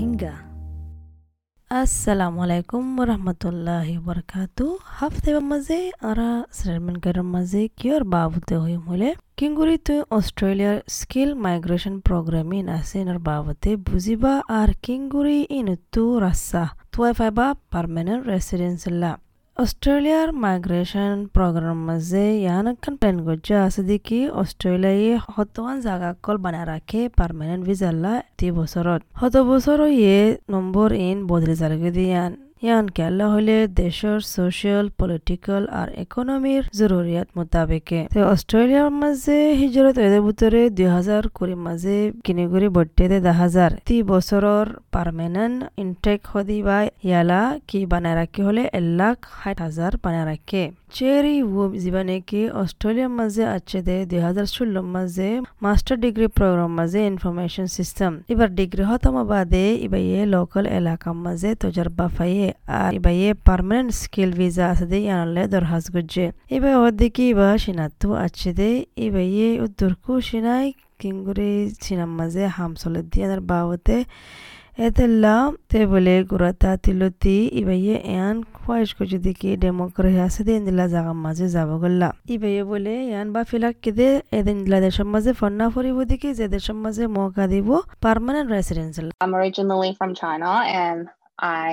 Rohingya. আসসালামু আলাইকুম রহমতুল্লাহ বরকাতু হাফতে মাঝে আরা শ্রেরমেন গরম মাঝে কিয়র বাবুতে হই হলে কিঙ্গুরি তুই অস্ট্রেলিয়ার স্কিল মাইগ্রেশন প্রোগ্রামিন আছে ইনার বাবতে বুঝিবা আর কিঙ্গুরি ইন তু রাস্তা তুয়াই ফাইবা পারমানেন্ট রেসিডেন্সিল্লা অস্ট্রেলিয়ার মাইগ্রেশন প্রোগ্রাম মাঝে ইয়ানকান প্ল্যান গজ্জা আছে দেখি অস্ট্রেলিয়ায় হতওয়ান জাগা কল বানা রাখে পারমানেন্ট ভিজাল্লা তি বছরত হত বছর ইয়ে নম্বর ইন বদলি জালগে দিয়ান ইয়ান কেলা হলে দেশের সোশিয়াল পলিটিক্যাল আর ইকোনমির জরুরিয়াত মোতাবেকে। অস্ট্রেলিয়ার মাঝে হিজরত এদের ভিতরে দুই হাজার কুড়ি মাঝে কিনিগুড়ি বটে দে দা হাজার তি বছরের পারমানেন্ট ইনটেক হদি বা ইয়ালা কি বানায় রাখি হলে এক লাখ ষাট হাজার বানায় রাখে চেরি ও জীবনে কি অস্ট্রেলিয়ার মাঝে আছে দে? দুই হাজার ষোলো মাঝে মাস্টার ডিগ্রি প্রোগ্রাম মাঝে ইনফরমেশন সিস্টেম। এবার ডিগ্রি হতম বাদে এবার ইয়ে লোকাল এলাকা মাঝে তজরবা ফাইয়ে আর এবার ইয়ে পার্মানেন্ট স্কিল ভিসা আছে দে ইয়ানলে দরহাজ গুজে এবার ওদিকে এবার সিনাতু আছে দে, এবার ইয়ে উদ্দুরকু সিনাই কিংগুরি সিনাম মাঝে হামসলে দিয়ে বাবতে te bole gurata tiloti ibaye yan খোয়াইশ ko যদি কি ডেমো করে আছে দিন দিলা জাগা মাঝে যাব গল্লা ইবাইয়ে বলে ইয়ান বা ফিলাক কেদে এদিন দিলা দেশের মাঝে ফন্না ফরিব দিকে যে দেশের মাঝে মৌকা দিব permanent residential I'm originally from China and I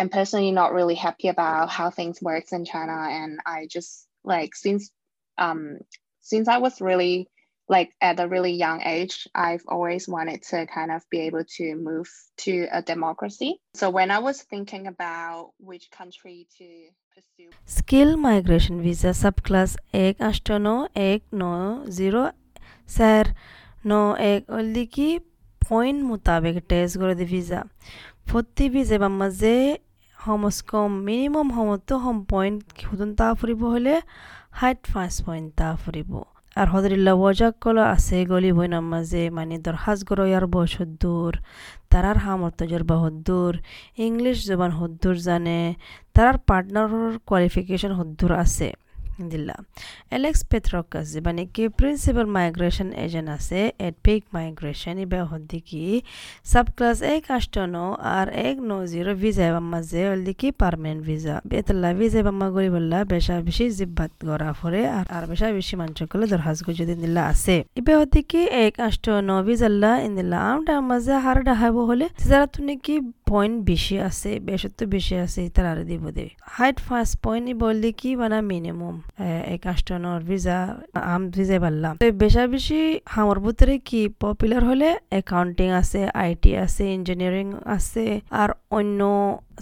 am personally not really happy about how things works in China and I just like since um since I was really like at a really young age, I've always wanted to kind of be able to move to a democracy. So when I was thinking about which country to pursue Skill Migration Visa Subclass 1 আষ্টানো 1 9 0 sir নো এক অলদিকি point মোতাবেক test করে দি visa ফতি visa বা মাঝে হমস কম minimum Hum To হম point হুদন তা ফুরিব হলে হাইট ফাইভ পয়েন্ট আর হদরিল্লা ওয়াজাক কল আছে গলি বই মাঝে মানে দরহাজ গর ইয়ার বয়স হদ্দুর তারার হামর বা হদ্দুর ইংলিশ জবান হদ্দুর জানে তারার পার্টনারর কোয়ালিফিকেশন হদ্দুর আছে দিল্লা এলেক্স পেট্রকাস মানে কি প্রিন্সিপাল মাইগ্রেশন এজেন্ট আছে এডপিক মাইগ্রেশন ইবা হদ্দিকি সাব ক্লাস এক আষ্টন আর এক ন জিরো ভিজা বাম্মা যে হলদিকি পারমানেন্ট ভিজা বেতলা ভিজা বাম্মা গরি বললা বেশা বেশি জিব্বাত গড়া ফরে আর আর বেশা বেশি মানুষ কলে দরহাজ যদি দিল্লা আছে। ইবে হদ্দিকি এক আষ্টন ভিজাল্লা ইন্দিল্লা আমটা মাঝে হার ডাহাব হলে যারা তুমি কি পয়েন্ট বেশি আছে, বেশত্ব বেশি আছে, তারা দিব, দেবে। হাইট ফার্স্ট পয়েন্ট বললে কি মানে মিনিমাম? এক আষ্টনের ভিসা আম ভিসা পারলাম তো বেশা বেশি হামর ভিতরে কি পপুলার হলে অ্যাকাউন্টিং আছে আইটি আছে ইঞ্জিনিয়ারিং আছে, আর অন্য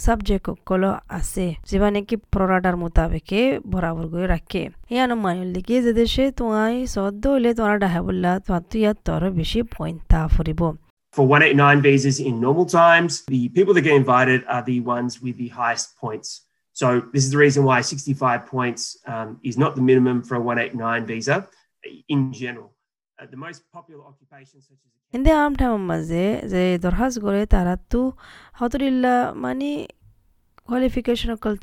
সাবজেক্টগুলো আছে যেবা নাকি প্ররাডার মোতাবেকে বরাবর করে রাখে। ইয়ানো মানিল দেখি যে দেশে তোমায় সদ্য হলে তোমার ডাহা বললা তোমার তো ইয়ার তোর বেশি পয়েন্ট তা ফুরিব। For 189 visas in normal times, the people that get invited are the ones with the highest points. So this is the reason why 65 points um, is not the minimum for a 189 visa in general. Uh, the most popular occupations such as Hindi amta maze ze dorhas gore taratu hauturilla mani qualification okal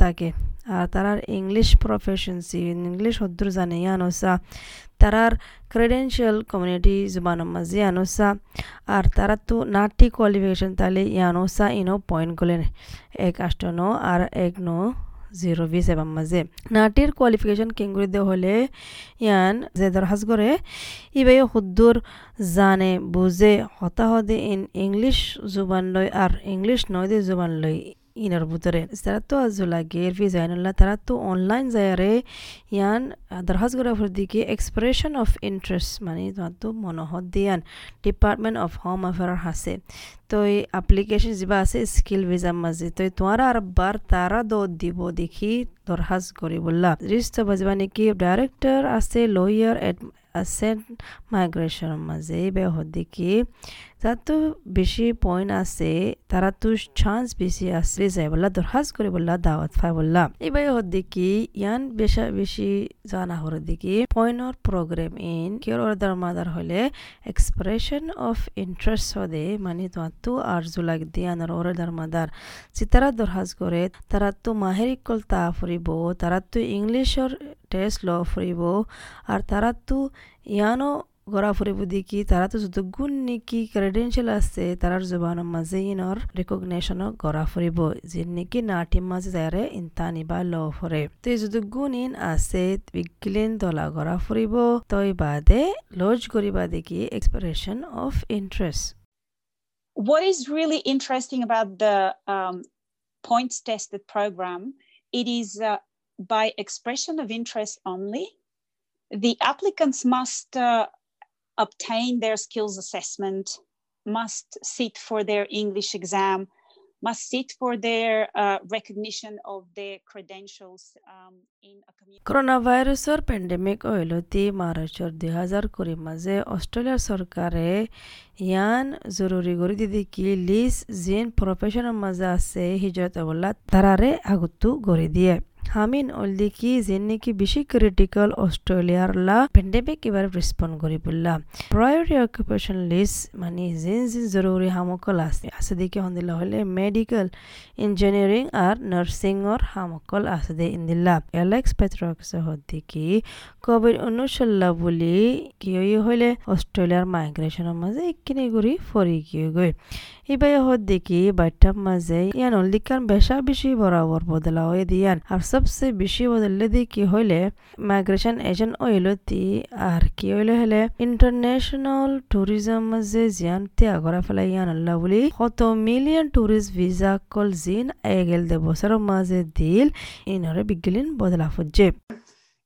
take আর তারার English প্রফেশনসি English হদ্দুর জানে ইয়ানোসা তারার credential community জুবান মাঝে ইয়ানোসা আর তারা তো নাটি qualification তাহলে ইয়ানোসা ইনো point গলেন। এক আষ্টনো আর এক no zero B seven মাঝে নাটির কোয়ালিফিকেশন কেঙ্গুরি দে হলে ইয়ান যে দরহাজ করে, ইবাই হুদ্দুর জানে, বুঝে, হতাহদে ইন ইংলিশ জুবান লয় আর ইংলিশ নয় দে জুবান লয়। ইনার ভিতরে তারা তো আজুলাগের ফি জাইনুল্লাহ তারা তো অনলাইন যায়ারে ইয়ান দরহাজ গরাফর দিকে এক্সপ্রেশন অফ ইন্টারেস্ট মানে তোমার তো মনোহর দিয়ান ডিপার্টমেন্ট অফ হোম অ্যাফেয়ার হাসে তো এই অ্যাপ্লিকেশন যা আছে স্কিল ভিসার মাঝে তো তোমারা আর বার তারা দো দিব দেখি দরহাজ করি বললা রিস্ট বাজবা নাকি ডাইরেক্টর আছে লয়ার অ্যাসেন্ট মাইগ্রেশনের মাঝে বে যাতো বেশি পয়েন্ট আছে, তারা তো চান্স বেশি আসলে যায় বললা, দরখাস্ত করে বললা, দাওয়াত ফাই বললা। এবার হদ্দিকি ইয়ান বেশা বেশি জানা হর দিকি পয়েন্টর প্রোগ্রাম ইন কিয়র অর্ডার মাদার হলে এক্সপ্রেশন অফ ইন্টারেস্ট হদে মানে তোমার তো আর আরজু লাগ দিয়ানোর অর্ডার মাদার যে তারা দরখাস্ত করে, তারা তো মাহেরি কল তা ফুরিব, তারা তো ইংলিশর টেস্ট ল ফুরিব, আর তারা তো ইয়ানো গড়া ফুৰিব দেখি তাৰাতো যত গুণ নেকি ক্ৰেডেঞ্চিয়েল আছে তাৰাৰ জবানৰ মাজে ইনৰ ৰিকগনেশ্যনক গড়া ফুৰিব যি নেকি নাটিৰ মাজে যাৰে ইনতা নিবা ল ফুৰে তই যদি গুণ ইন আছে বিগিলেন দলা গড়া ফুৰিব তই বাদে লজ কৰিবা দেখি expression of interest What is really interesting about the um, points tested program, it is uh, by expression of interest only. The applicants must uh, obtain their skills assessment, must sit for their English exam, uh, um. Corona ভাইরাসৰ pandemic অইলতি মাৰ্চৰ দুই হাজাৰ কুৰি মাজে অষ্ট্ৰেলিয়াৰ চৰকাৰে ইয়ান জৰুৰী কৰি দি কি লিজ জিন প্ৰফেশ্যনৰ মাজে আছে হিজৰত অৱলা তাৰাৰে আগতো কৰি দিয়ে হামিন অলদিকি যেনেকি বেশি ক্রিটিক্যাল অস্ট্রেলিয়ার লা পেন্ডেমিক এবার রেসপন্ড করি বললা। প্রায়োরিটি অকুপেশন লিস্ট মানে জিন জিন জরুরি হামকল আছে আছে দিকে হন্দিলা হলে মেডিকেল ইঞ্জিনিয়ারিং আর নার্সিংর হামকল আছে দে ইন্দিল্লা। এলেক্স পেট্রক্স হদ্দিকি কোভিড উনচল্লা বুলি কি হইলে অস্ট্রেলিয়ার মাইগ্রেশনের মাঝে একখিনি ঘুরি ফরি গিয়ে গই ইবাই হদ দেখি বাইটার মাঝে ইয়ান অলদিকান বেশা বেশি বরাবর বদলা হয়ে দিয়ান। আর সবচেয়ে বেশি বদললে দি কি হইলে মাইগ্রেশন এজেন্ট ওইলতি আর কি হইলে হলে ইন্টারন্যাশনাল ট্যুরিজম মাঝে জিয়ান ত্যাগ করা ইয়ান আল্লাহ বলি। কত মিলিয়ন ট্যুরিস্ট ভিসা কল জিন এগেল দে বছরের মাঝে দিল ইনরে বিগলিন বদলা ফুজে।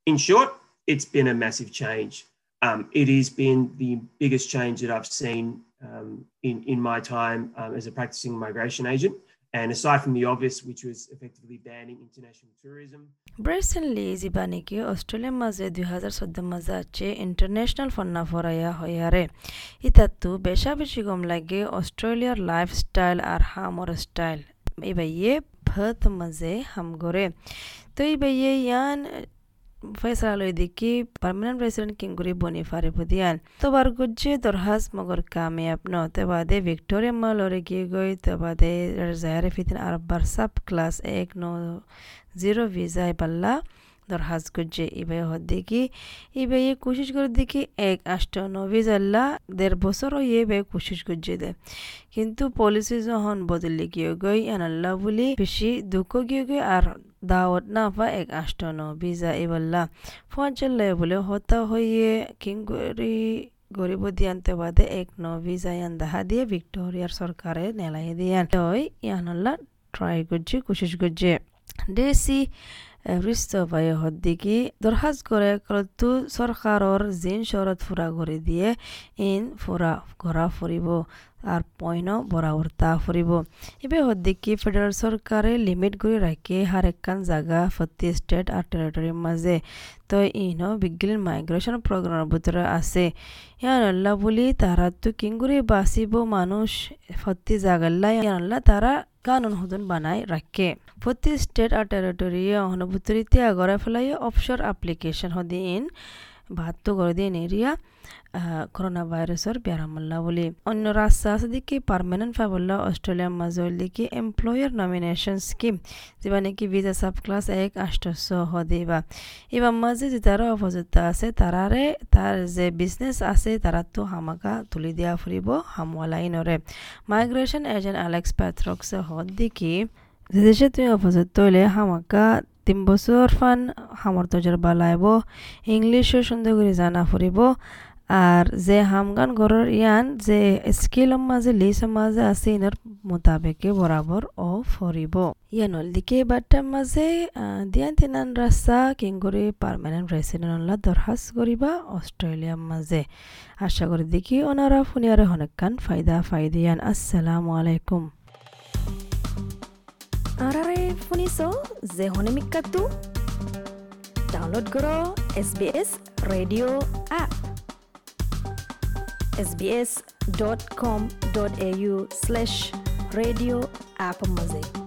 In short, it's been a massive change. Um, it has been the biggest change that I've seen um, in, in my time um, as a practicing migration agent. And aside from the obvious, which was effectively banning international tourism. Recently, জিবানিকে অস্ট্রেলিয়ার মাঝে দুই হাজার চোদ্দ মাঝে আছে international ফন্না ফরাইয়া হইয়ারে ইতাতো বেশা বেশি গম লাগে অস্ট্রেলিয়ার লাইফস্টাইল আর হামর স্টাইল ইবাইয়ে ভত মাঝে হাম গরে তো রেসিডেন্ট কিংগুরি বনি ফারে পুদিয়ান তো বার গুজ্জে দরহাস মগর কামিয়াব ন তে বাদে ভিক্টোরিয়া মালরে গিয়ে গই তে বাদে জায়ারে ফিতিন আরবার সাব ক্লাস এক ন জিরো ভিসায় পাল্লা দরহাজ গুজ্জে ইবাই হদ দেখি ইবাই কোশিশ করে দেখি এক আষ্ট নভিজ আল্লাহ দেড় বছর ইয়ে বে কোশিশ গুজ্জে দে কিন্তু পলিসি যখন বদলি গিয়ে গই আনাল্লাহ বলি বেশি দুঃখ গিয়ে গই আর দাওয়াত না পা এক আষ্ট ন ভিজা ইবাল্লা ফোন চললে বলে হতা হইয়ে কিংগুরি গরিব দিয়ান্তে বাদে এক ন ভিজা ইয়ান দাহা দিয়ে ভিক্টোরিয়ার সরকারে নেলাই দিয়ান তই ইয়ানল্লা ট্রাই করছে কোশিশ করছে দেশি রিস্তবাই হদ্দিকি দরখাস্ত করে কলতু সরকারর জিন শরত ফুরা করে দিয়ে ইন ফুরা ঘরা ফুরিব আর পয়ন বরাবর তা ফুরিব এবে হদ্দিকি ফেডারেল সরকারে লিমিট করে রাখে হার একখান জায়গা প্রতি স্টেট আর টেরিটরির মাঝে তো ইনো বিজ্ঞান মাইগ্রেশন প্রোগ্রামের ভিতরে আছে। ইয়ানল্লা বলি তারা তো কিঙ্গুরি বাঁচিব মানুষ প্রতি জাগাল্লা ইয়ানল্লা তারা কানুন হুদুন বানাই রাখে প্রতি স্টেট আর টেরিটরি অনুভূতি আগরে ফেলাই অফশোর অ্যাপ্লিকেশন হদিন বাহাত্তর করে দিন এরিয়া করোনা ভাইরাসর বেড়ামল্লা বলি। অন্য রাস্তা আছে দেখি পারমানেন্ট ফাইবল্লা অস্ট্রেলিয়ার মাজল দেখি এমপ্লয়ার নমিনেশন স্কিম যেবা নাকি ভিজা সাব ক্লাস এক আষ্টশ হদিবা এবার মাঝে যে তারা অপযুক্ত আছে, তারারে তার যে বিজনেস আছে, তারা তো হামাকা তুলি দিয়া ফুরিব হামওয়ালাইনরে মাইগ্রেশন এজেন্ট অ্যালেক্স প্যাথ্রক্স হদ দেখি দেশে তুমি অপযুক্ত হইলে হামাকা তিন বছর ফান, হামর তজরবা লাইব ইংলিশও সুন্দর করে জানা ফুরিব। আর যে হামগান ঘরের ইয়ান, যে স্কিলের মাঝে লিসের মাঝে, আছে ইনার মোতাবেকে বরাবর ও ফরিব। ইয়ানল দিকে বাট্টার মাঝে দিয়ান তিনান রাস্তা কিংগুরি পারমানেন্ট রেসিডেন্ট দরখাস্ত করিবা অস্ট্রেলিয়ার মাঝে। আশা করি দেখি ওনারা ফুনিয়ারে অনেকখান ফায়দা ফাইদিয়ান আসসালামু আলাইকুম। আরারে শুনিছ যে হনিমিকাটো ডাউনলোড কৰ S B S radio' app sbs.com.au slash radio app mazay